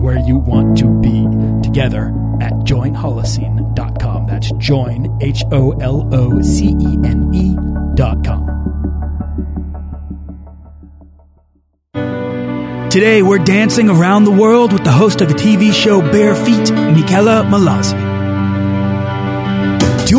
where you want to be together at joinholocene.com. That's join, H O L O C E N E.com. Today, we're dancing around the world with the host of the TV show Bare Feet, Mickela Mallozzi.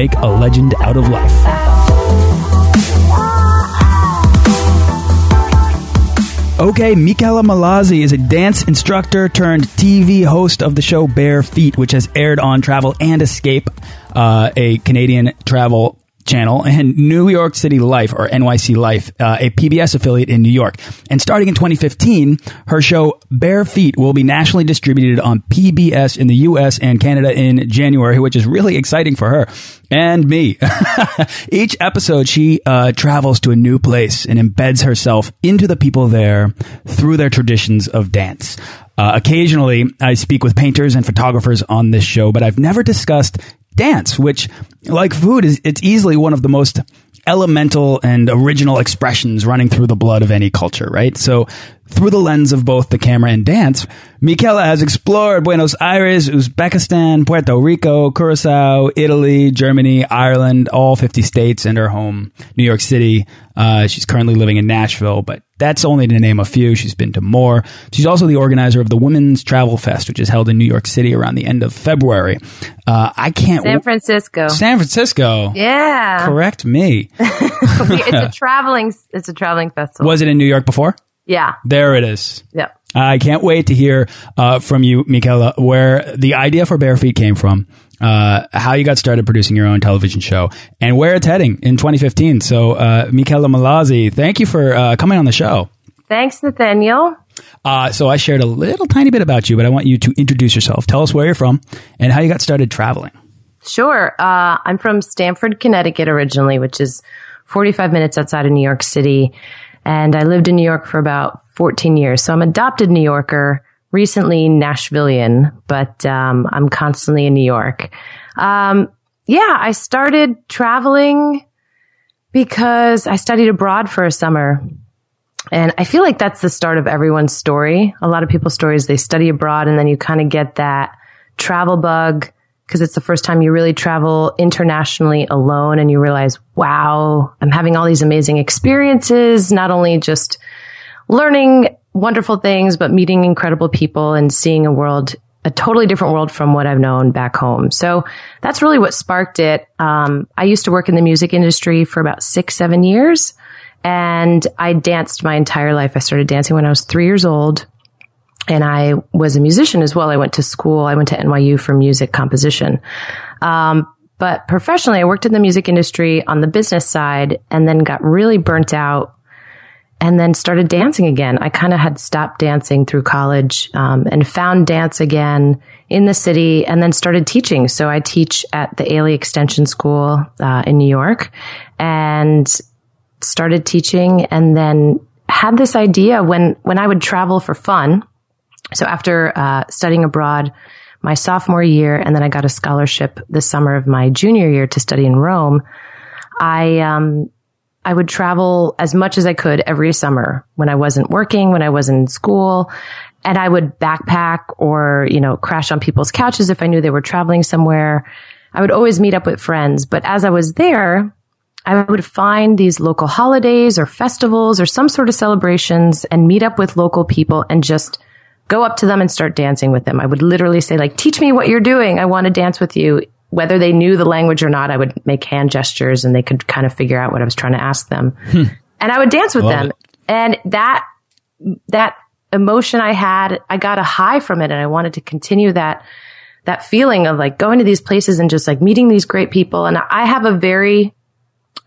make a legend out of life. Okay, Mickela Mallozzi is a dance instructor turned TV host of the show Bare Feet, which has aired on Travel and Escape, uh, a Canadian travel channel and New York City Life or NYC Life, uh, a PBS affiliate in New York. And starting in 2015, her show Bare Feet will be nationally distributed on PBS in the US and Canada in January, which is really exciting for her and me. Each episode, she uh, travels to a new place and embeds herself into the people there through their traditions of dance. Uh, occasionally, I speak with painters and photographers on this show, but I've never discussed dance, which, like food, is it's easily one of the most elemental and original expressions running through the blood of any culture, right? So through the lens of both the camera and dance, Mickela has explored Buenos Aires, Uzbekistan, Puerto Rico, Curacao, Italy, Germany, Ireland, all 50 states, and her home, New York City. Uh, she's currently living in Nashville, but that's only to name a few. She's been to more. She's also the organizer of the Women's Travel Fest, which is held in New York City around the end of February. Uh, I can't. San Francisco. San Francisco. Yeah. Correct me. it's a traveling. It's a traveling festival. Was it in New York before? Yeah. There it is. Yep. I can't wait to hear uh, from you, Mickela, where the idea for Bare Feet came from, uh, how you got started producing your own television show, and where it's heading in 2015. So, uh, Mickela Mallozzi, thank you for uh, coming on the show. Thanks, Nathaniel. Uh, so I shared a little tiny bit about you, but I want you to introduce yourself. Tell us where you're from and how you got started traveling. Sure. Uh, I'm from Stamford, Connecticut originally, which is 45 minutes outside of New York City. And I lived in New York for about 14 years. So I'm adopted New Yorker, recently Nashvilleian, but um, I'm constantly in New York. Um, yeah, I started traveling because I studied abroad for a summer. And I feel like that's the start of everyone's story. A lot of people's stories, they study abroad and then you kind of get that travel bug because it's the first time you really travel internationally alone and you realize, wow, I'm having all these amazing experiences, not only just learning wonderful things, but meeting incredible people and seeing a world, a totally different world from what I've known back home. So that's really what sparked it. Um, I used to work in the music industry for about six, seven years and I danced my entire life. I started dancing when I was three years old and I was a musician as well. I went to school. I went to NYU for music composition. Um, but professionally, I worked in the music industry on the business side and then got really burnt out and then started dancing again. I kind of had stopped dancing through college um, and found dance again in the city and then started teaching. So I teach at the Ailey Extension School uh, in New York and started teaching and then had this idea when, when I would travel for fun so after uh, studying abroad my sophomore year, and then I got a scholarship the summer of my junior year to study in Rome, I um, I would travel as much as I could every summer when I wasn't working, when I was in school. And I would backpack or, you know, crash on people's couches if I knew they were traveling somewhere. I would always meet up with friends. But as I was there, I would find these local holidays or festivals or some sort of celebrations and meet up with local people and just go up to them and start dancing with them. I would literally say like, teach me what you're doing. I want to dance with you. Whether they knew the language or not, I would make hand gestures and they could kind of figure out what I was trying to ask them. Hmm. And I would dance with Love them. It. And that, that emotion I had, I got a high from it and I wanted to continue that, that feeling of like going to these places and just like meeting these great people. And I have a very,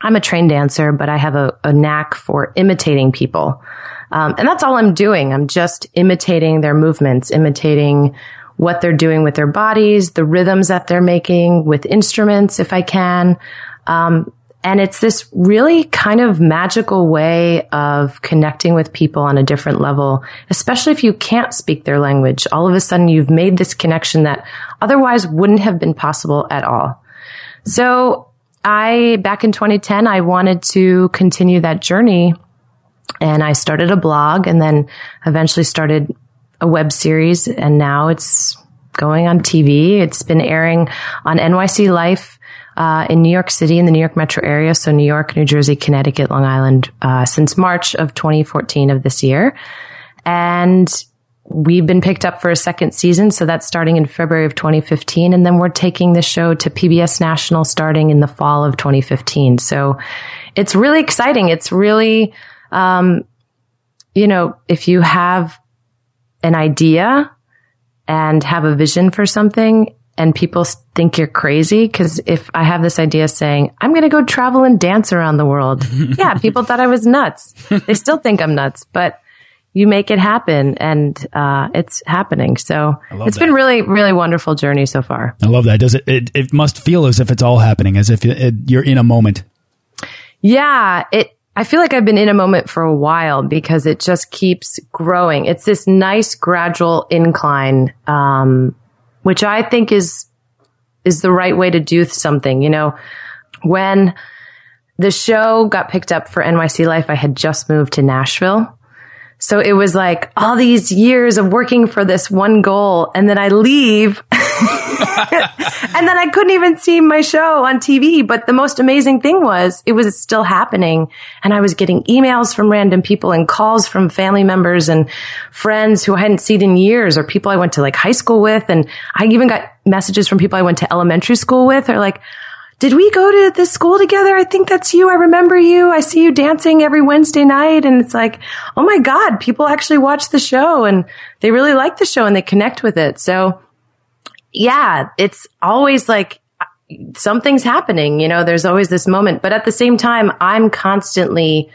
I'm a trained dancer, but I have a, a knack for imitating people. Um, and that's all I'm doing. I'm just imitating their movements, imitating what they're doing with their bodies, the rhythms that they're making with instruments, if I can. Um, and it's this really kind of magical way of connecting with people on a different level, especially if you can't speak their language. All of a sudden you've made this connection that otherwise wouldn't have been possible at all. So I, back in 2010, I wanted to continue that journey and I started a blog and then eventually started a web series and now it's going on TV. It's been airing on NYC Life, uh, in New York City in the New York metro area. So New York, New Jersey, Connecticut, Long Island, uh, since March of 2014 of this year. And we've been picked up for a second season. So that's starting in February of 2015. And then we're taking the show to PBS National starting in the fall of 2015. So it's really exciting. It's really, um, you know, if you have an idea and have a vision for something and people think you're crazy, because if I have this idea saying, I'm going to go travel and dance around the world. yeah, people thought I was nuts. They still think I'm nuts, but you make it happen and uh, it's happening. So it's that. been really, really wonderful journey so far. I love that. Does it, it, it must feel as if it's all happening, as if it, you're in a moment. Yeah, it, I feel like I've been in a moment for a while because it just keeps growing. It's this nice gradual incline, um, which I think is, is the right way to do something. You know, when the show got picked up for NYC Life, I had just moved to Nashville so it was like all these years of working for this one goal. And then I leave. and then I couldn't even see my show on TV. But the most amazing thing was it was still happening. And I was getting emails from random people and calls from family members and friends who I hadn't seen in years or people I went to like high school with. And I even got messages from people I went to elementary school with or like, did we go to this school together? I think that's you. I remember you. I see you dancing every Wednesday night. And it's like, oh my God, people actually watch the show and they really like the show and they connect with it. So yeah, it's always like something's happening. You know, there's always this moment, but at the same time, I'm constantly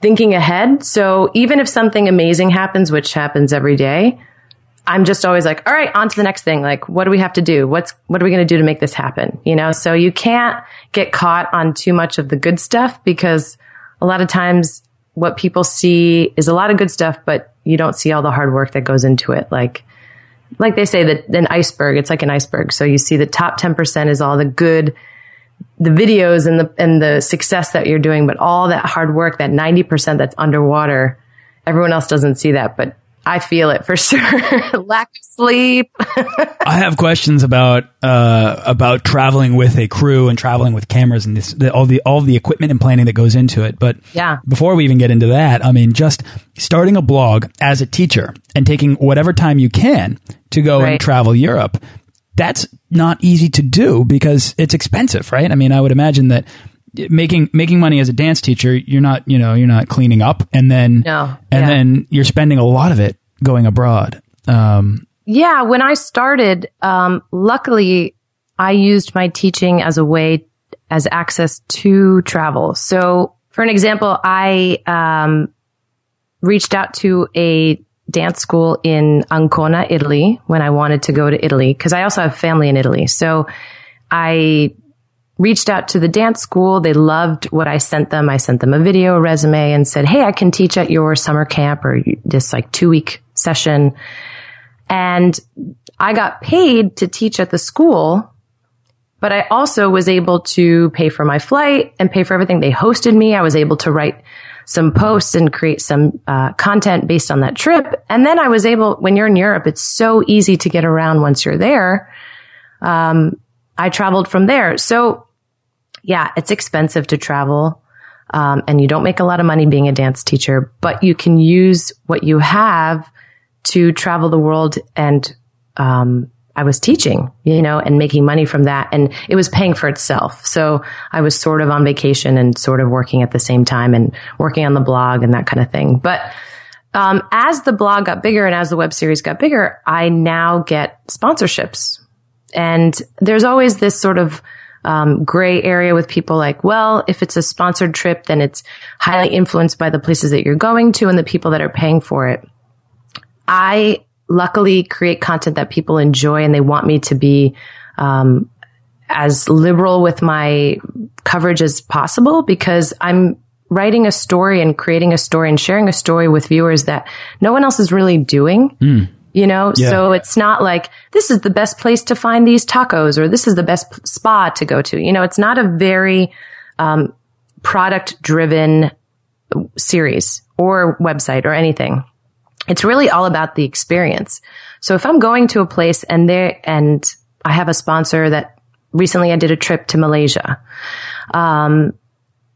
thinking ahead. So even if something amazing happens, which happens every day, I'm just always like, all right, on to the next thing. Like, what do we have to do? What's, what are we going to do to make this happen? You know, so you can't get caught on too much of the good stuff because a lot of times what people see is a lot of good stuff, but you don't see all the hard work that goes into it. Like, like they say that an iceberg, it's like an iceberg. So you see the top 10% is all the good, the videos and the, and the success that you're doing, but all that hard work, that 90% that's underwater, everyone else doesn't see that, but I feel it for sure. Lack of sleep. I have questions about uh, about traveling with a crew and traveling with cameras and this, the, all the all the equipment and planning that goes into it. But yeah, before we even get into that, I mean, just starting a blog as a teacher and taking whatever time you can to go right. and travel Europe. That's not easy to do because it's expensive, right? I mean, I would imagine that making making money as a dance teacher, you're not you know you're not cleaning up, and then no, and yeah. then you're spending a lot of it going abroad. Um, yeah, when I started, um, luckily I used my teaching as a way as access to travel. So, for an example, I um, reached out to a dance school in Ancona, Italy, when I wanted to go to Italy because I also have family in Italy. So I reached out to the dance school. They loved what I sent them. I sent them a video resume and said, Hey, I can teach at your summer camp or this like two week session. And I got paid to teach at the school, but I also was able to pay for my flight and pay for everything. They hosted me. I was able to write some posts and create some uh, content based on that trip. And then I was able, when you're in Europe, it's so easy to get around once you're there. Um, I traveled from there. So yeah, it's expensive to travel. Um, and you don't make a lot of money being a dance teacher, but you can use what you have to travel the world and, um, I was teaching, you know, and making money from that. And it was paying for itself. So I was sort of on vacation and sort of working at the same time and working on the blog and that kind of thing. But, um, as the blog got bigger and as the web series got bigger, I now get sponsorships. And there's always this sort of, um, gray area with people like, well, if it's a sponsored trip, then it's highly influenced by the places that you're going to and the people that are paying for it. I luckily create content that people enjoy and they want me to be, um, as liberal with my coverage as possible because I'm writing a story and creating a story and sharing a story with viewers that no one else is really doing. Mm. You know, yeah. so it's not like this is the best place to find these tacos or this is the best spa to go to. You know, it's not a very um, product driven series or website or anything. It's really all about the experience. So if I'm going to a place and there, and I have a sponsor that recently I did a trip to Malaysia, um,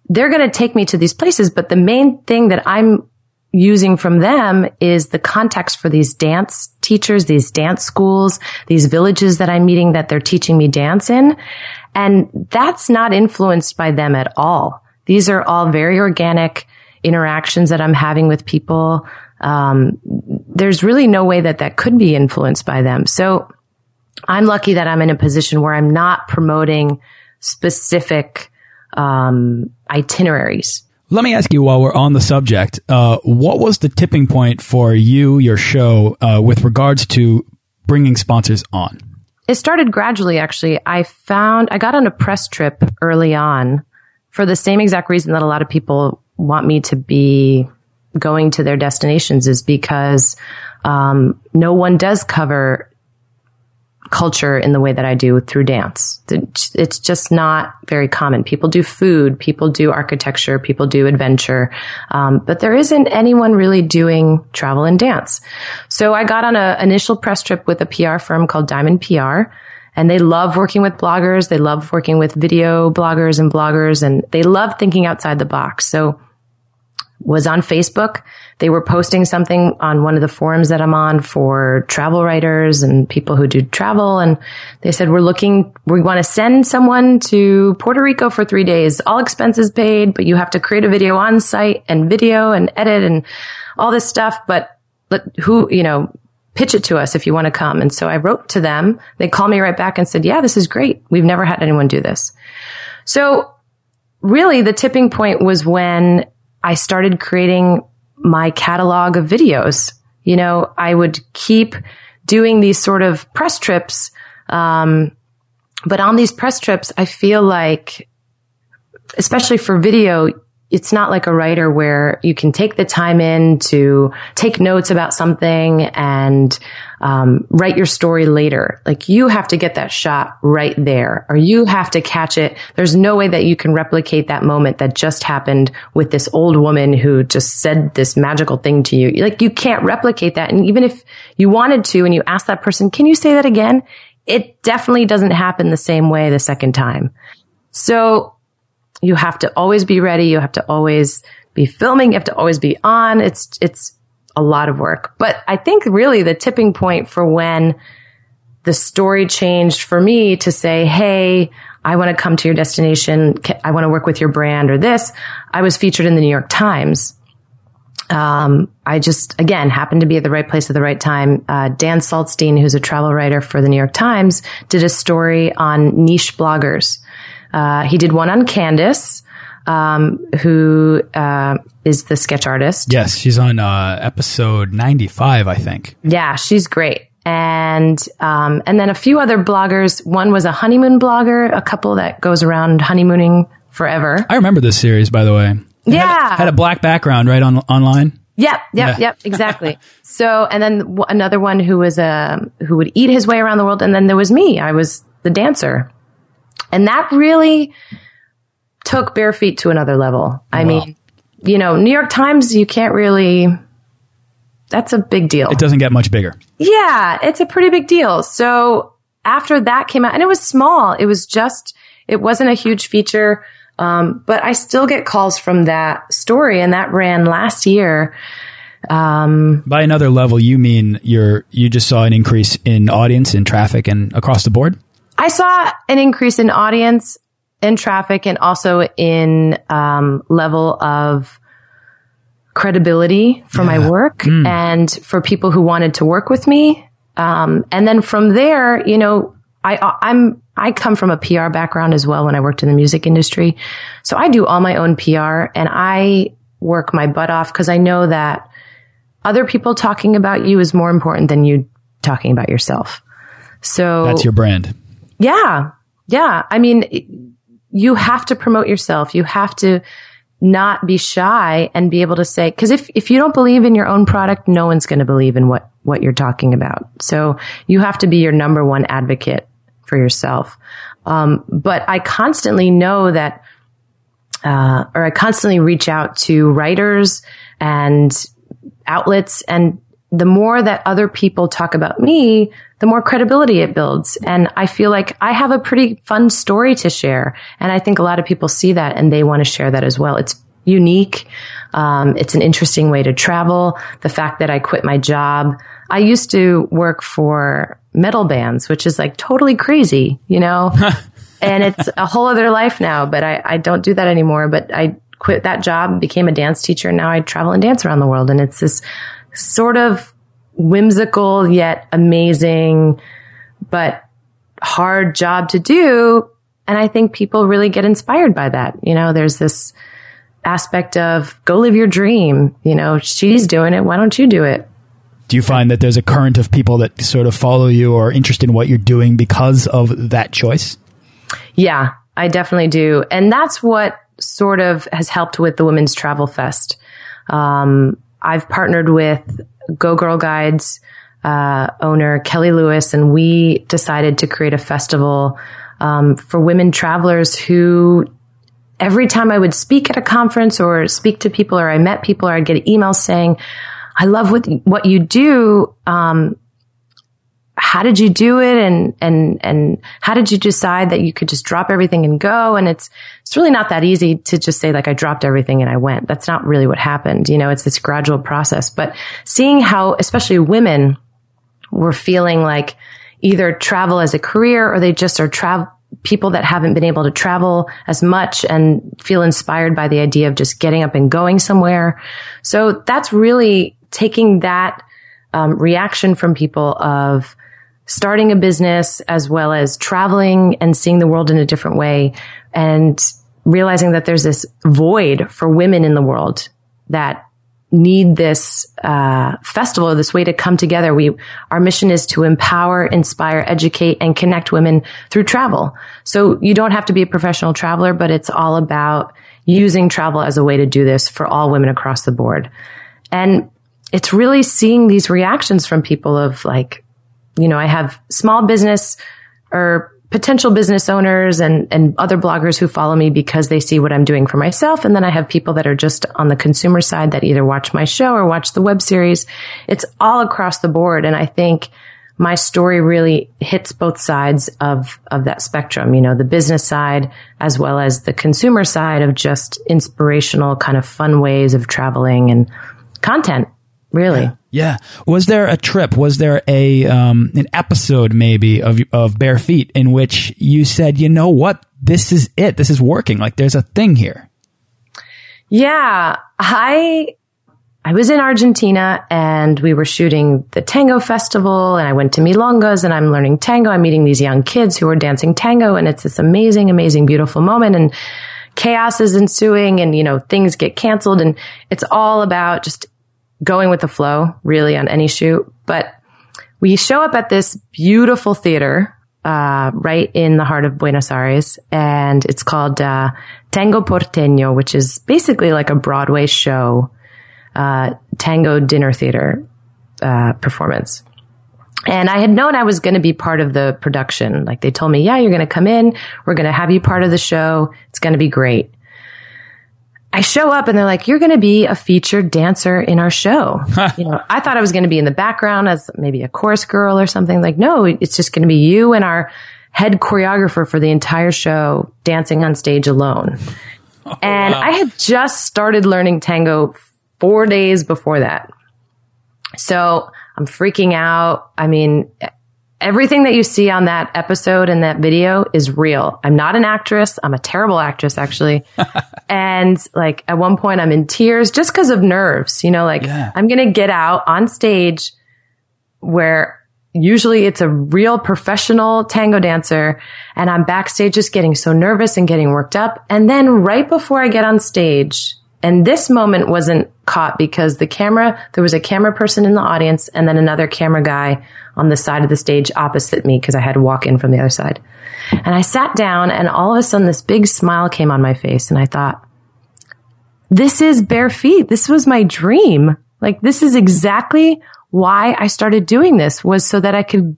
they're going to take me to these places, but the main thing that I'm using from them is the context for these dance teachers, these dance schools, these villages that I'm meeting that they're teaching me dance in. And that's not influenced by them at all. These are all very organic interactions that I'm having with people. Um, there's really no way that that could be influenced by them. So I'm lucky that I'm in a position where I'm not promoting specific um, itineraries. Let me ask you while we're on the subject, uh, what was the tipping point for you, your show, uh, with regards to bringing sponsors on? It started gradually, actually. I found, I got on a press trip early on for the same exact reason that a lot of people want me to be going to their destinations is because um, no one does cover culture in the way that I do through dance. It's just not very common. People do food, people do architecture, people do adventure, um, but there isn't anyone really doing travel and dance. So I got on an initial press trip with a PR firm called Diamond PR. And they love working with bloggers. They love working with video bloggers and bloggers and they love thinking outside the box. So was on Facebook. They were posting something on one of the forums that I'm on for travel writers and people who do travel. And they said, we're looking, we want to send someone to Puerto Rico for three days, all expenses paid, but you have to create a video on site and video and edit and all this stuff. But let, who, you know, pitch it to us if you want to come. And so I wrote to them. They called me right back and said, yeah, this is great. We've never had anyone do this. So really the tipping point was when I started creating my catalog of videos. You know, I would keep doing these sort of press trips. Um, but on these press trips, I feel like, especially for video, it's not like a writer where you can take the time in to take notes about something and um, write your story later. Like you have to get that shot right there, or you have to catch it. There's no way that you can replicate that moment that just happened with this old woman who just said this magical thing to you. Like you can't replicate that. And even if you wanted to, and you ask that person, "Can you say that again?" It definitely doesn't happen the same way the second time. So you have to always be ready. You have to always be filming. You have to always be on. It's, it's a lot of work. But I think really the tipping point for when the story changed for me to say, Hey, I want to come to your destination. I want to work with your brand or this. I was featured in the New York Times. Um, I just, again, happened to be at the right place at the right time. Uh, Dan Saltzstein, who's a travel writer for the New York Times, did a story on niche bloggers. Uh, he did one on Candace, um, who uh, is the sketch artist. Yes, she's on uh, episode 95, I think. Yeah, she's great. And um, and then a few other bloggers. One was a honeymoon blogger, a couple that goes around honeymooning forever. I remember this series, by the way. It yeah, had a, had a, black background, right on online. Yep, yep, yeah. yep, exactly. so, and then w- another one who was a um, who would eat his way around the world, and then there was me. I was the dancer. And that really took bare feet to another level. I Wow. mean, you know, New York Times, you can't really, that's a big deal. It doesn't get much bigger. Yeah, it's a pretty big deal. So after that came out, and it was small, it was just, it wasn't a huge feature. Um, but I still get calls from that story, and that ran last year. By another level, you mean you're you just saw an increase in audience, in traffic, and across the board. I saw an increase in audience, in traffic, and also in um, level of credibility for my work and for people who wanted to work with me. Um, and then from there, you know, I, I'm, I come from a PR background as well when I worked in the music industry. So I do all my own PR and I work my butt off because I know that other people talking about you is more important than you talking about yourself. So That's your brand. Yeah. Yeah. I mean, you have to promote yourself. You have to not be shy and be able to say, cause if, if you don't believe in your own product, no one's going to believe in what, what you're talking about. So you have to be your number one advocate for yourself. Um, but I constantly know that, uh, or I constantly reach out to writers and outlets and the more that other people talk about me, the more credibility it builds. And I feel like I have a pretty fun story to share. And I think a lot of people see that and they want to share that as well. It's unique. Um, it's an interesting way to travel. The fact that I quit my job. I used to work for metal bands, which is like totally crazy, you know? and it's a whole other life now, but I, I don't do that anymore. But I quit that job, became a dance teacher, and now I travel and dance around the world. And it's this sort of whimsical yet amazing, but hard job to do. And I think people really get inspired by that. You know, there's this aspect of go live your dream. You know, she's doing it. Why don't you do it? Do you find that there's a current of people that sort of follow you or are interested in what you're doing because of that choice? Yeah, I definitely do. And that's what sort of has helped with the Women's Travel Fest. Um, I've partnered with Go Girl Guides uh, owner Kelly Lewis, and we decided to create a festival um, for women travelers who every time I would speak at a conference or speak to people or I met people or I'd get emails saying, I love what, what you do. Um, how did you do it? And, and, and how did you decide that you could just drop everything and go? And it's, it's really not that easy to just say like, I dropped everything and I went. That's not really what happened. You know, it's this gradual process, but seeing how, especially women were feeling like either travel as a career or they just are travel, people that haven't been able to travel as much and feel inspired by the idea of just getting up and going somewhere. So that's really taking that um, reaction from people of starting a business as well as traveling and seeing the world in a different way and realizing that there's this void for women in the world that need this uh, festival, this way to come together. We our mission is to empower, inspire, educate, and connect women through travel. So you don't have to be a professional traveler, but it's all about using travel as a way to do this for all women across the board. And it's really seeing these reactions from people of like, you know, I have small business or potential business owners and, and other bloggers who follow me because they see what I'm doing for myself. And then I have people that are just on the consumer side that either watch my show or watch the web series. It's all across the board. And I think my story really hits both sides of, of that spectrum, you know, the business side as well as the consumer side of just inspirational kind of fun ways of traveling and content, really. Yeah. Was there a trip? Was there a um, an episode maybe of of Bare Feet in which you said, you know what, this is it. This is working. Like there's a thing here. Yeah, I I was in Argentina and we were shooting the tango festival and I went to Milongas and I'm learning tango. I'm meeting these young kids who are dancing tango and it's this amazing, amazing, beautiful moment and chaos is ensuing and, you know, things get canceled and it's all about just going with the flow really on any shoot. But we show up at this beautiful theater uh, right in the heart of Buenos Aires, and it's called uh, Tango Porteño, which is basically like a Broadway show, uh, tango dinner theater uh, performance. And I had known I was going to be part of the production. Like they told me, yeah, you're going to come in. We're going to have you part of the show. It's going to be great. I show up and they're like, you're going to be a featured dancer in our show. you know, I thought I was going to be in the background as maybe a chorus girl or something like, no, it's just going to be you and our head choreographer for the entire show dancing on stage alone. Oh, and wow. I had just started learning tango four days before that. So I'm freaking out. I mean, everything that you see on that episode and that video is real. I'm not an actress. I'm a terrible actress, actually. and like at one point, I'm in tears just because of nerves. You know, like yeah. I'm going to get out on stage where usually it's a real professional tango dancer and I'm backstage just getting so nervous and getting worked up. And then right before I get on stage, and this moment wasn't caught because the camera, there was a camera person in the audience and then another camera guy on the side of the stage opposite me because I had to walk in from the other side. And I sat down and all of a sudden this big smile came on my face and I thought, this is bare feet. This was my dream. Like this is exactly why I started doing this was so that I could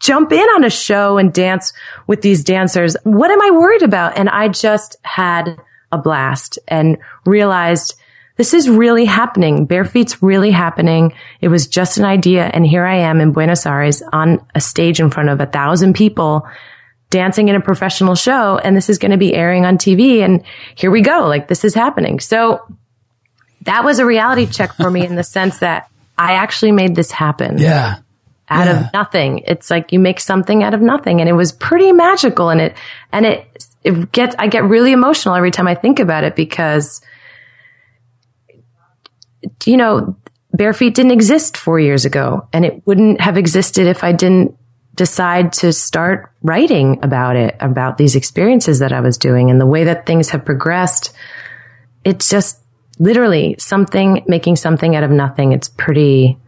jump in on a show and dance with these dancers. What am I worried about? And I just had a blast and realized this is really happening. Bare feet's really happening. It was just an idea. And here I am in Buenos Aires on a stage in front of a thousand people dancing in a professional show. And this is going to be airing on TV. And here we go. Like this is happening. So that was a reality check for me in the sense that I actually made this happen. Yeah. Out yeah. of nothing. It's like you make something out of nothing. And it was pretty magical. And it, and it, it gets, I get really emotional every time I think about it because, you know, bare feet didn't exist four years ago and it wouldn't have existed if I didn't decide to start writing about it, about these experiences that I was doing and the way that things have progressed. It's just literally something, making something out of nothing. It's pretty,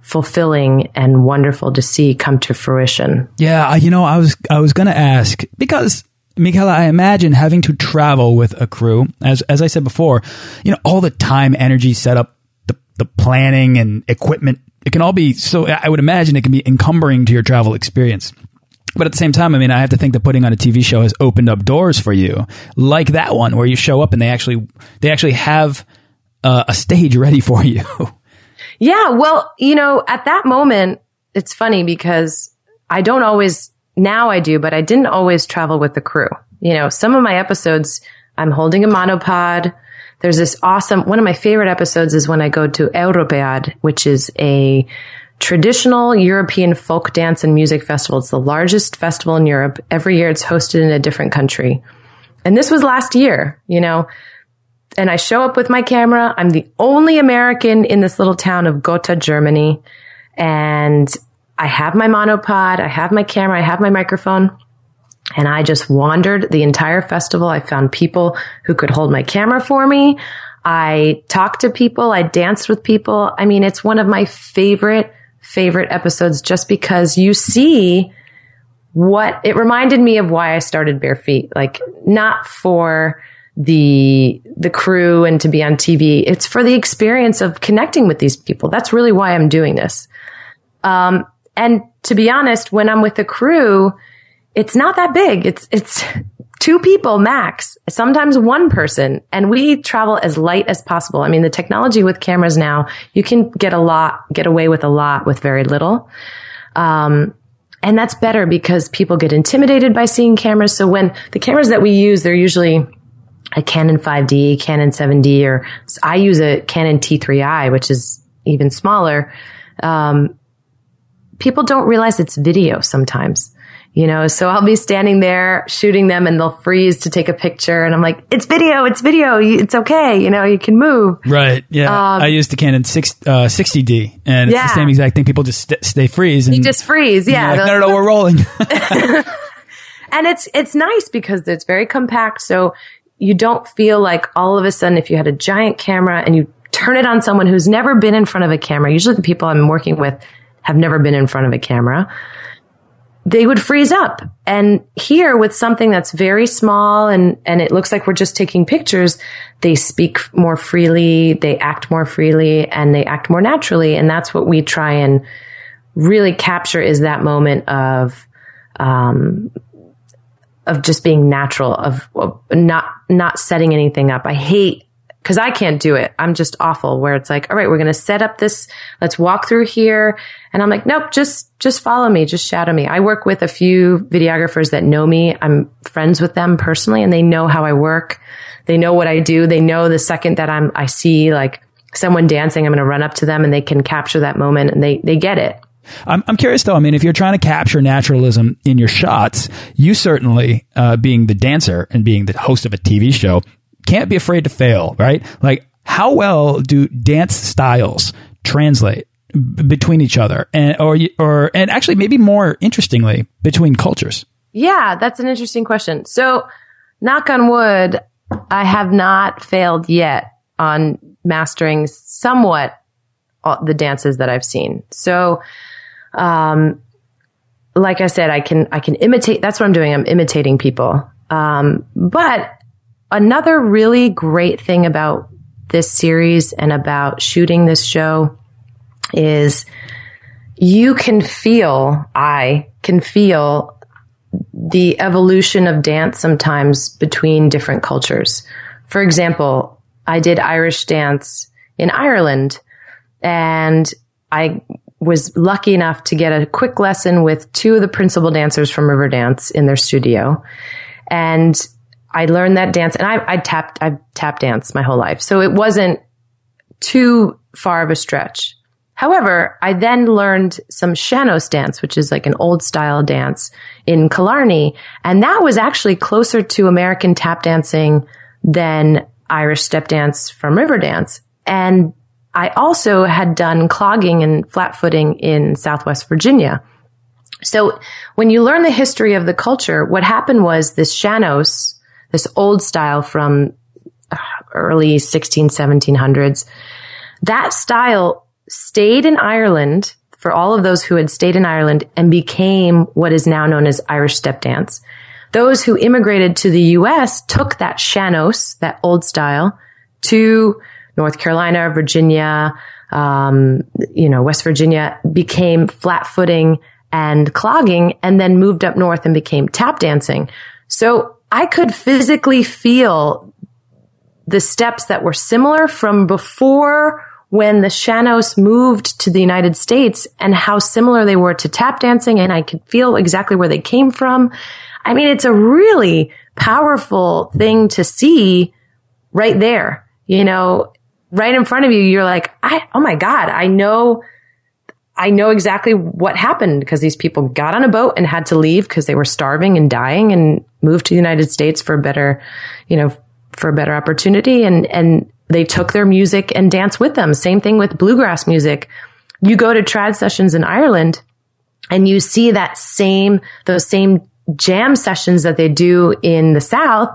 fulfilling and wonderful to see come to fruition. Yeah, you know, I was I was going to ask because Mickela, I imagine having to travel with a crew, as as I said before, you know, all the time, energy, setup, the planning and equipment, it can all be so. I would imagine it can be encumbering to your travel experience. But at the same time, I mean, I have to think that putting on a TV show has opened up doors for you, like that one where you show up and they actually they actually have uh, a stage ready for you. Yeah, well, you know, at that moment, it's funny because I don't always now I do, but I didn't always travel with the crew. You know, some of my episodes, I'm holding a monopod. There's this awesome, one of my favorite episodes is when I go to Europeade, which is a traditional European folk dance and music festival. It's the largest festival in Europe. Every year it's hosted in a different country. And this was last year, you know, and I show up with my camera. I'm the only American in this little town of Gotha, Germany. And I have my monopod, I have my camera, I have my microphone. And I just wandered the entire festival. I found people who could hold my camera for me. I talked to people. I danced with people. I mean, it's one of my favorite, favorite episodes just because you see what it reminded me of why I started bare feet. Like not for the, the crew and to be on TV. It's for the experience of connecting with these people. That's really why I'm doing this. Um, and to be honest, when I'm with the crew, it's not that big. It's, it's two people max, sometimes one person. And we travel as light as possible. I mean, the technology with cameras now, you can get a lot, get away with a lot with very little. Um, and that's better because people get intimidated by seeing cameras. So when the cameras that we use, they're usually a Canon 5D, Canon 7D, or I use a Canon T3i, which is even smaller. Um, people don't realize it's video sometimes. You know, so I'll be standing there shooting them and they'll freeze to take a picture. And I'm like, it's video, it's video. It's okay. You know, you can move. Right. Yeah. Um, I used the Canon 6, uh, 60D and it's yeah. the same exact thing. People just st stay freeze. And you just freeze. Yeah. Like, no, no, no, we're rolling. and it's, it's nice because it's very compact. So you don't feel like all of a sudden if you had a giant camera and you turn it on someone who's never been in front of a camera, usually the people I'm working with have never been in front of a camera, they would freeze up. And here with something that's very small and, and it looks like we're just taking pictures, they speak more freely, they act more freely and they act more naturally. And that's what we try and really capture is that moment of, um, of just being natural, of, of not, not setting anything up. I hate because I can't do it. I'm just awful where it's like, all right, we're going to set up this. Let's walk through here. And I'm like, nope, just, just follow me. Just shadow me. I work with a few videographers that know me. I'm friends with them personally and they know how I work. They know what I do. They know the second that I'm, I see like someone dancing, I'm going to run up to them and they can capture that moment and they, they get it. I'm, I'm curious though. I mean, if you're trying to capture naturalism in your shots, you certainly, uh, being the dancer and being the host of a TV show, can't be afraid to fail, right? Like, how well do dance styles translate between each other, and or or and actually maybe more interestingly between cultures? Yeah, that's an interesting question. So, knock on wood, I have not failed yet on mastering somewhat the dances that I've seen. So, um, like I said, I can I can imitate. That's what I'm doing. I'm imitating people. Um, but another really great thing about this series and about shooting this show is you can feel, I can feel the evolution of dance sometimes between different cultures. For example, I did Irish dance in Ireland and I was lucky enough to get a quick lesson with two of the principal dancers from Riverdance in their studio. And I learned that dance and I, I tapped, I've tap danced my whole life. So it wasn't too far of a stretch. However, I then learned some Sean-Nós dance, which is like an old style dance in Killarney. And that was actually closer to American tap dancing than Irish step dance from Riverdance. And I also had done clogging and flat footing in Southwest Virginia. So when you learn the history of the culture, what happened was this Sean-Nós this old style from uh, early 16, 1700s. That style stayed in Ireland for all of those who had stayed in Ireland and became what is now known as Irish step dance. Those who immigrated to the U.S. took that Sean-Nós, that old style, to North Carolina, Virginia, um, you know, West Virginia, became flat footing and clogging, and then moved up north and became tap dancing. So I could physically feel the steps that were similar from before when the Sean-Nós moved to the United States and how similar they were to tap dancing. And I could feel exactly where they came from. I mean, it's a really powerful thing to see right there, you know, right in front of you. You're like, I, oh my God, I know I know exactly what happened because these people got on a boat and had to leave because they were starving and dying and moved to the United States for a better, you know, for a better opportunity. And, and they took their music and dance with them. Same thing with bluegrass music. You go to trad sessions in Ireland and you see that same, those same jam sessions that they do in the South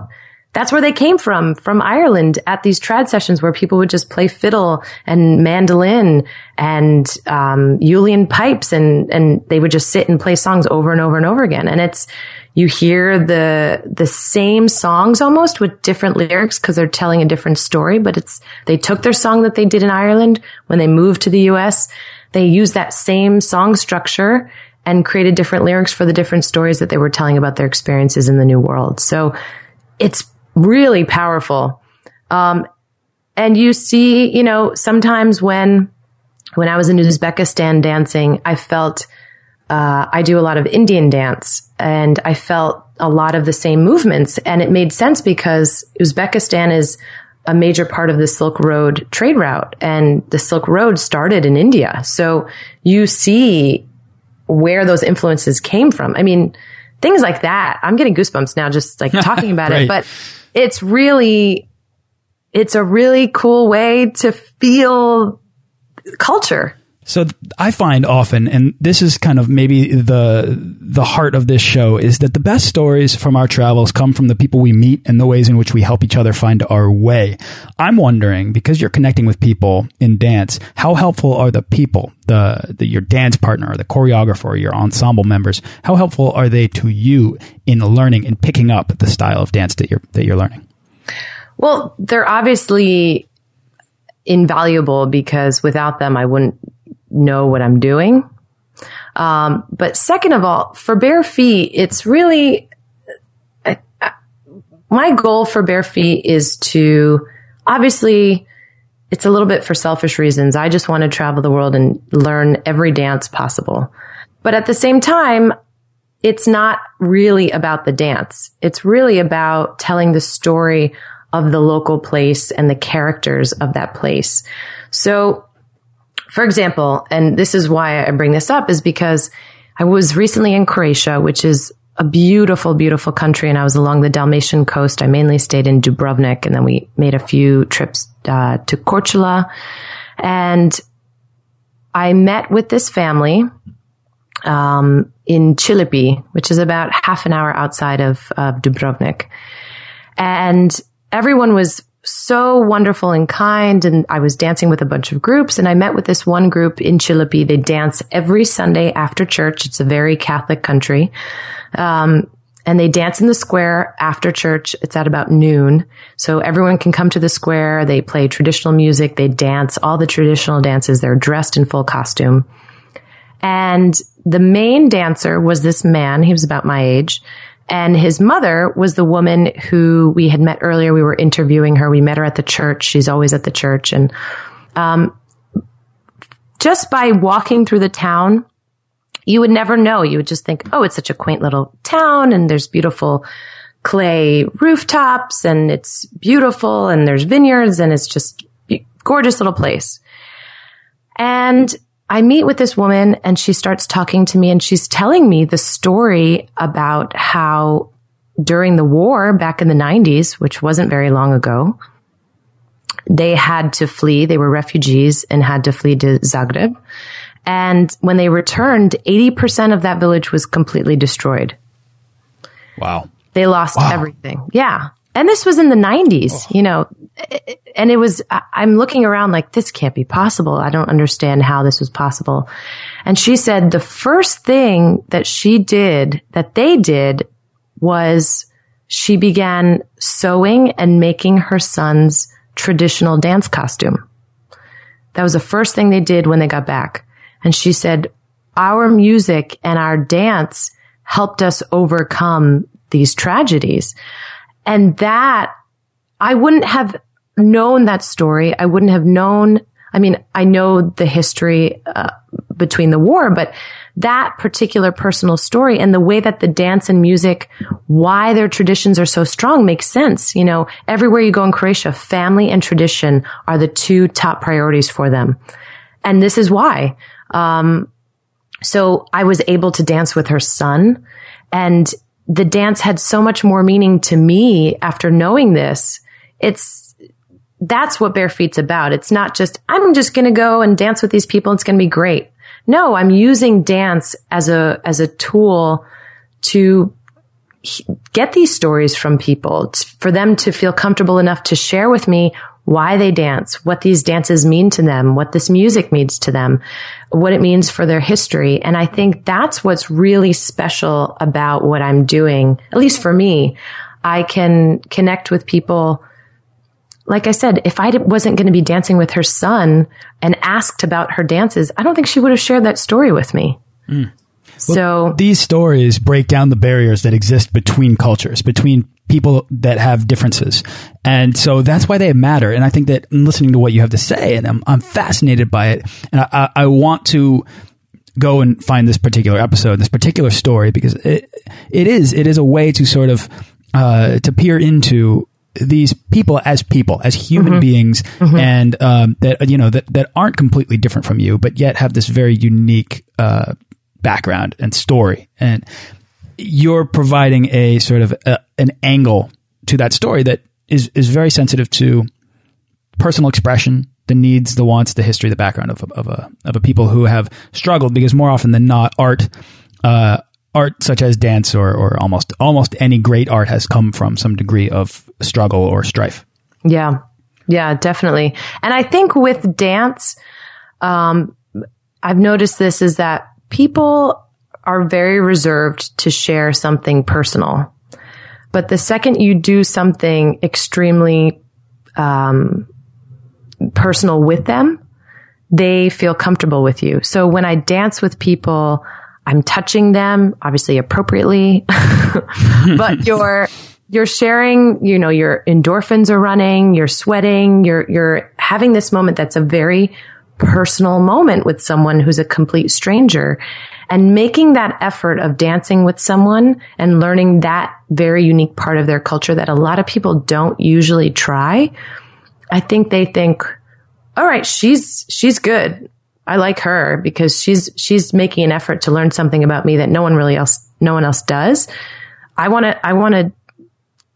that's where they came from, from Ireland at these trad sessions where people would just play fiddle and mandolin and, um, Uilleann pipes and, and they would just sit and play songs over and over and over again. And it's, you hear the, the same songs almost with different lyrics because they're telling a different story, but it's, they took their song that they did in Ireland when they moved to the US. They used that same song structure and created different lyrics for the different stories that they were telling about their experiences in the new world. So it's really powerful. Um, and you see, you know, sometimes when, when I was in Uzbekistan dancing, I felt, uh, I do a lot of Indian dance and I felt a lot of the same movements and it made sense because Uzbekistan is a major part of the Silk Road trade route and the Silk Road started in India. So you see where those influences came from. I mean, things like that. I'm getting goosebumps now just like talking about it, but it's really, it's a really cool way to feel culture. So I find often, and this is kind of maybe the the heart of this show, is that the best stories from our travels come from the people we meet and the ways in which we help each other find our way. I'm wondering because you're connecting with people in dance, how helpful are the people, the, the your dance partner, or the choreographer, or your ensemble members? How helpful are they to you in learning and picking up the style of dance that you're that you're learning? Well, they're obviously invaluable because without them, I wouldn't know what I'm doing. Um, but second of all, for bare feet, it's really, I, I, my goal for bare feet is to obviously it's a little bit for selfish reasons. I just want to travel the world and learn every dance possible. But at the same time, it's not really about the dance. It's really about telling the story of the local place and the characters of that place. So, for example, and this is why I bring this up is because I was recently in Croatia, which is a beautiful, beautiful country. And I was along the Dalmatian coast. I mainly stayed in Dubrovnik and then we made a few trips uh, to Korčula. And I met with this family um, in Čilipi, which is about half an hour outside of, of Dubrovnik. And everyone was so wonderful and kind. And I was dancing with a bunch of groups and I met with this one group in Čilipi. They dance every Sunday after church. It's a very Catholic country. Um, and they dance in the square after church. It's at about noon. So everyone can come to the square. They play traditional music. They dance all the traditional dances. They're dressed in full costume. And the main dancer was this man. He was about my age. And his mother was the woman who we had met earlier. We were interviewing her. We met her at the church. She's always at the church. And, um, just by walking through the town, you would never know. You would just think, oh, it's such a quaint little town and there's beautiful clay rooftops and it's beautiful and there's vineyards and it's just gorgeous little place. And I meet with this woman and she starts talking to me and she's telling me the story about how during the war back in the 90s, which wasn't very long ago, they had to flee. They were refugees and had to flee to Zagreb. And when they returned, 80% of that village was completely destroyed. Wow. They lost wow. everything. Yeah. And this was in the 90s, oh. you know, and it was, I'm looking around like, this can't be possible. I don't understand how this was possible. And she said the first thing that she did, that they did was she began sewing and making her son's traditional dance costume. That was the first thing they did when they got back. And she said, our music and our dance helped us overcome these tragedies. And that I wouldn't have known that story. I wouldn't have known. I mean, I know the history uh, between the war, but that particular personal story and the way that the dance and music, why their traditions are so strong makes sense. You know, everywhere you go in Croatia, family and tradition are the two top priorities for them. And this is why. Um, so I was able to dance with her son and the dance had so much more meaning to me after knowing this. It's, that's what Bare Feet's about. It's not just, I'm just going to go and dance with these people. It's going to be great. No, I'm using dance as a, as a tool to get these stories from people for them to feel comfortable enough to share with me why they dance, what these dances mean to them, what this music means to them, what it means for their history. And I think that's what's really special about what I'm doing. At least for me, I can connect with people. Like I said, if I wasn't going to be dancing with her son and asked about her dances, I don't think she would have shared that story with me. Mm. Well, so these stories break down the barriers that exist between cultures, between people that have differences. And so that's why they matter. And I think that listening to what you have to say, and I'm, I'm fascinated by it. And I, I want to go and find this particular episode, this particular story, because it, it is, it is a way to sort of, uh, to peer into these people as people, as human mm -hmm. beings, mm -hmm. and um, that you know that that aren't completely different from you, but yet have this very unique uh, background and story. And you're providing a sort of a, an angle to that story that is is very sensitive to personal expression, the needs, the wants, the history, the background of of a of a people who have struggled because more often than not, art. Uh, art such as dance or, or almost almost any great art has come from some degree of struggle or strife. Yeah, yeah, definitely. And I think with dance, um, I've noticed this is that people are very reserved to share something personal. But the second you do something extremely um, personal with them, they feel comfortable with you. So when I dance with people, I'm touching them, obviously appropriately, but you're, you're sharing, you know, your endorphins are running, you're sweating, you're, you're having this moment that's a very personal moment with someone who's a complete stranger and making that effort of dancing with someone and learning that very unique part of their culture that a lot of people don't usually try. I think they think, all right, she's, she's good. I like her because she's, she's making an effort to learn something about me that no one really else, no one else does. I want to, I want to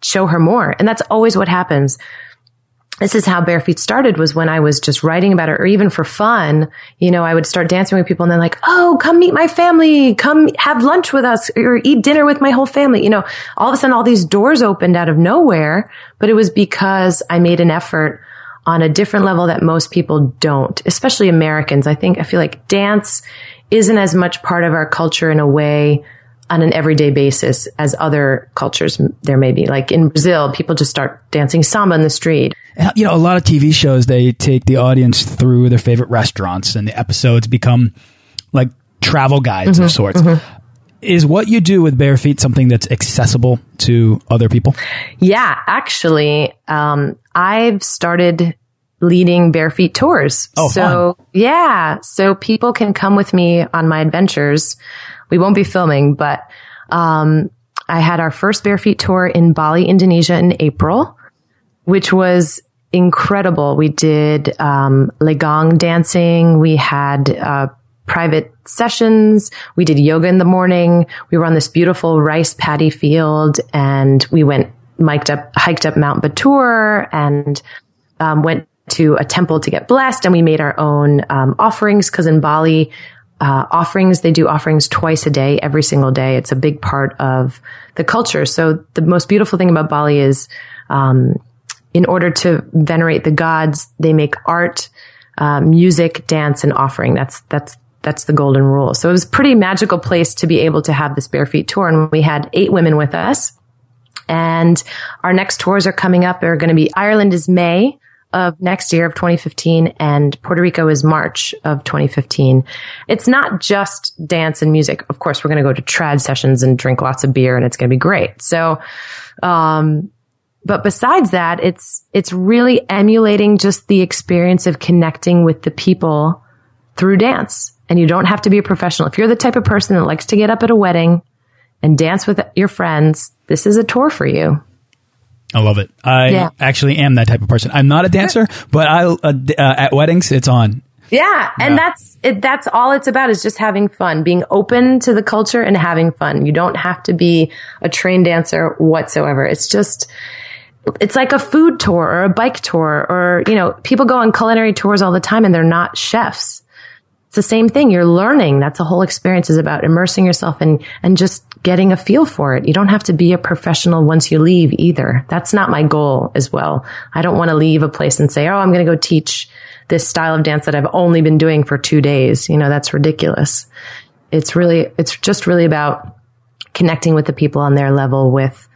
show her more. And that's always what happens this is how bare feet started was when I was just writing about it or even for fun, you know, I would start dancing with people and they're like, Oh, come meet my family. Come have lunch with us or eat dinner with my whole family. You know, all of a sudden all these doors opened out of nowhere, but it was because I made an effort on a different level that most people don't, especially Americans. I think, I feel like dance isn't as much part of our culture in a way on an everyday basis as other cultures there may be. Like in Brazil, people just start dancing samba in the street. You know, a lot of TV shows, they take the audience through their favorite restaurants and the episodes become like travel guides mm -hmm, of sorts. Mm -hmm. Is what you do with bare feet something that's accessible to other people? Yeah, actually, um, I've started leading bare feet tours. Oh, so fun. yeah, so people can come with me on my adventures. We won't be filming, but, um, I had our first bare feet tour in Bali, Indonesia in April, which was incredible. We did, um, Legong dancing. We had, uh, private sessions. We did yoga in the morning. We were on this beautiful rice paddy field and we went mic'd up, hiked up Mount Batur and, um, went to a temple to get blessed and we made our own, um, offerings because in Bali, uh, offerings. They do offerings twice a day, every single day. It's a big part of the culture. So the most beautiful thing about Bali is, um, in order to venerate the gods, they make art, uh, music, dance, and offering. That's that's that's the golden rule. So it was a pretty magical place to be able to have this bare feet tour, and we had eight women with us. And our next tours are coming up. They're going to be Ireland is May of next year of 2015 and Puerto Rico is March of 2015. It's not just dance and music. Of course, we're going to go to trad sessions and drink lots of beer and it's going to be great. So, um, but besides that, it's, it's really emulating just the experience of connecting with the people through dance. And you don't have to be a professional. If you're the type of person that likes to get up at a wedding and dance with your friends, this is a tour for you. I love it. I yeah. actually am that type of person. I'm not a dancer, but I uh, uh, at weddings it's on. Yeah, and yeah. that's it, that's all it's about is just having fun, being open to the culture and having fun. You don't have to be a trained dancer whatsoever. It's just it's like a food tour or a bike tour or you know, people go on culinary tours all the time and they're not chefs. It's the same thing. You're learning. That's the whole experience is about immersing yourself and, and just getting a feel for it. You don't have to be a professional once you leave either. That's not my goal as well. I don't want to leave a place and say, Oh, I'm going to go teach this style of dance that I've only been doing for two days. You know, that's ridiculous. It's really, it's just really about connecting with the people on their level with,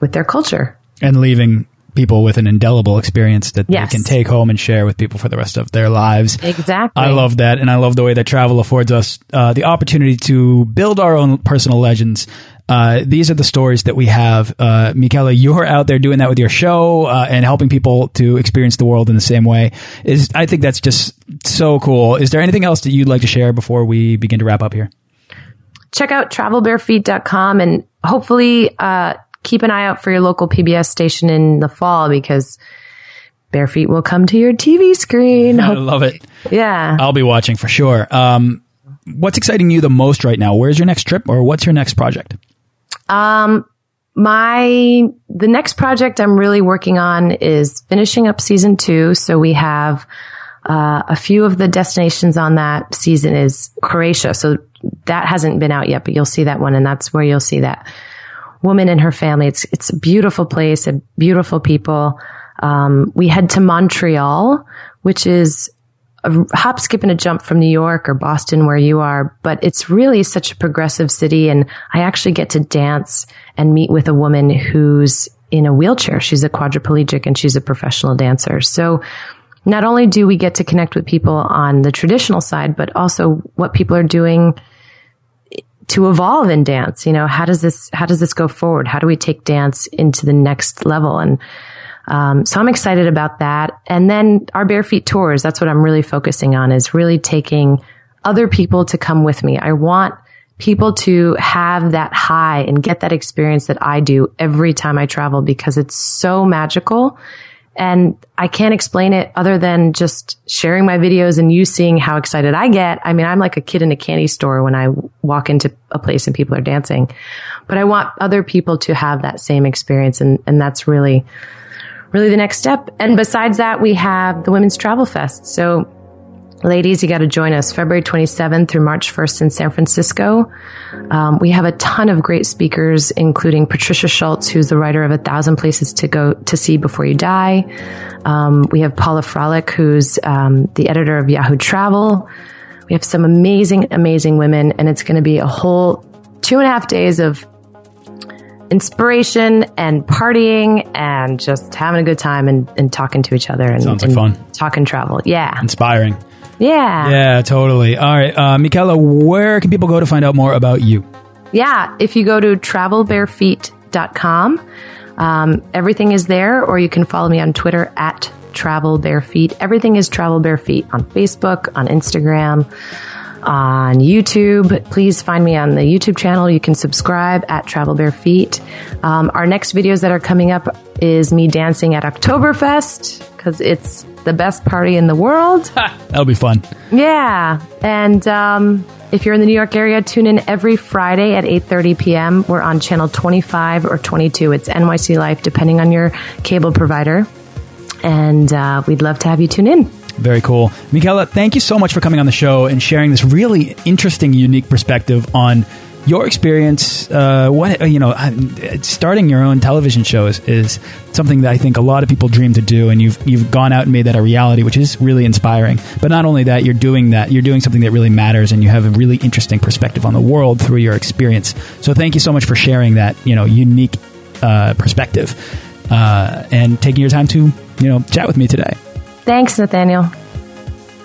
with their culture. And leaving people with an indelible experience that yes. they can take home and share with people for the rest of their lives. Exactly. I love that. And I love the way that travel affords us uh, the opportunity to build our own personal legends. Uh, these are the stories that we have. Uh, Mickela, you're out there doing that with your show uh, and helping people to experience the world in the same way. Is I think that's just so cool. Is there anything else that you'd like to share before we begin to wrap up here? Check out travelbarefeet.com and hopefully uh, keep an eye out for your local PBS station in the fall because Bare Feet will come to your TV screen. I love it. Yeah. I'll be watching for sure. Um, what's exciting you the most right now? Where's your next trip or what's your next project? Um, my, the next project I'm really working on is finishing up season two. So we have, uh, a few of the destinations on that season is Croatia. So that hasn't been out yet, but you'll see that one and that's where you'll see that woman and her family. It's it's a beautiful place, a beautiful people. Um, we head to Montreal, which is a hop, skip, and a jump from New York or Boston, where you are. But it's really such a progressive city, and I actually get to dance and meet with a woman who's in a wheelchair. She's a quadriplegic and she's a professional dancer. So not only do we get to connect with people on the traditional side, but also what people are doing to evolve in dance. You know, how does this, how does this go forward? How do we take dance into the next level? And, um, so I'm excited about that. And then our bare feet tours, that's what I'm really focusing on is really taking other people to come with me. I want people to have that high and get that experience that I do every time I travel because it's so magical. And I can't explain it other than just sharing my videos and you seeing how excited I get. I mean, I'm like a kid in a candy store when I walk into a place and people are dancing, but I want other people to have that same experience. And, and that's really, really the next step. And besides that, we have the Women's Travel Fest. So Ladies, you got to join us February 27th through March 1st in San Francisco. Um, we have a ton of great speakers, including Patricia Schultz, who's the writer of A Thousand Places to Go to See Before You Die. Um, we have Paula Froelich, who's um, the editor of Yahoo Travel. We have some amazing, amazing women, and it's going to be a whole two and a half days of inspiration and partying and just having a good time and, and talking to each other and, Sounds like and fun. talking travel. Yeah. Inspiring. Yeah. Yeah, totally. All right. Uh, Mickela, where can people go to find out more about you? Yeah. If you go to travelbarefeet.com, um, everything is there, or you can follow me on Twitter at Travel Bare Feet. Everything is Travel Bare Feet on Facebook, on Instagram, on YouTube. Please find me on the YouTube channel. You can subscribe at Travel Bare Feet. Um, our next videos that are coming up is me dancing at Oktoberfest because it's the best party in the world. That'll be fun. Yeah, and um, if you're in the New York area, tune in every Friday at 8:30 p.m. We're on channel 25 or 22. It's NYC Life, depending on your cable provider. And uh, we'd love to have you tune in. Very cool. Mickela, thank you so much for coming on the show and sharing this really interesting, unique perspective on your experience. Uh, what you know, uh, starting your own television show is, is, something that I think a lot of people dream to do, and you've you've gone out and made that a reality, which is really inspiring. But not only that, you're doing that. You're doing something that really matters, and you have a really interesting perspective on the world through your experience. So thank you so much for sharing that you know unique uh, perspective uh, and taking your time to you know chat with me today. Thanks, Nathaniel.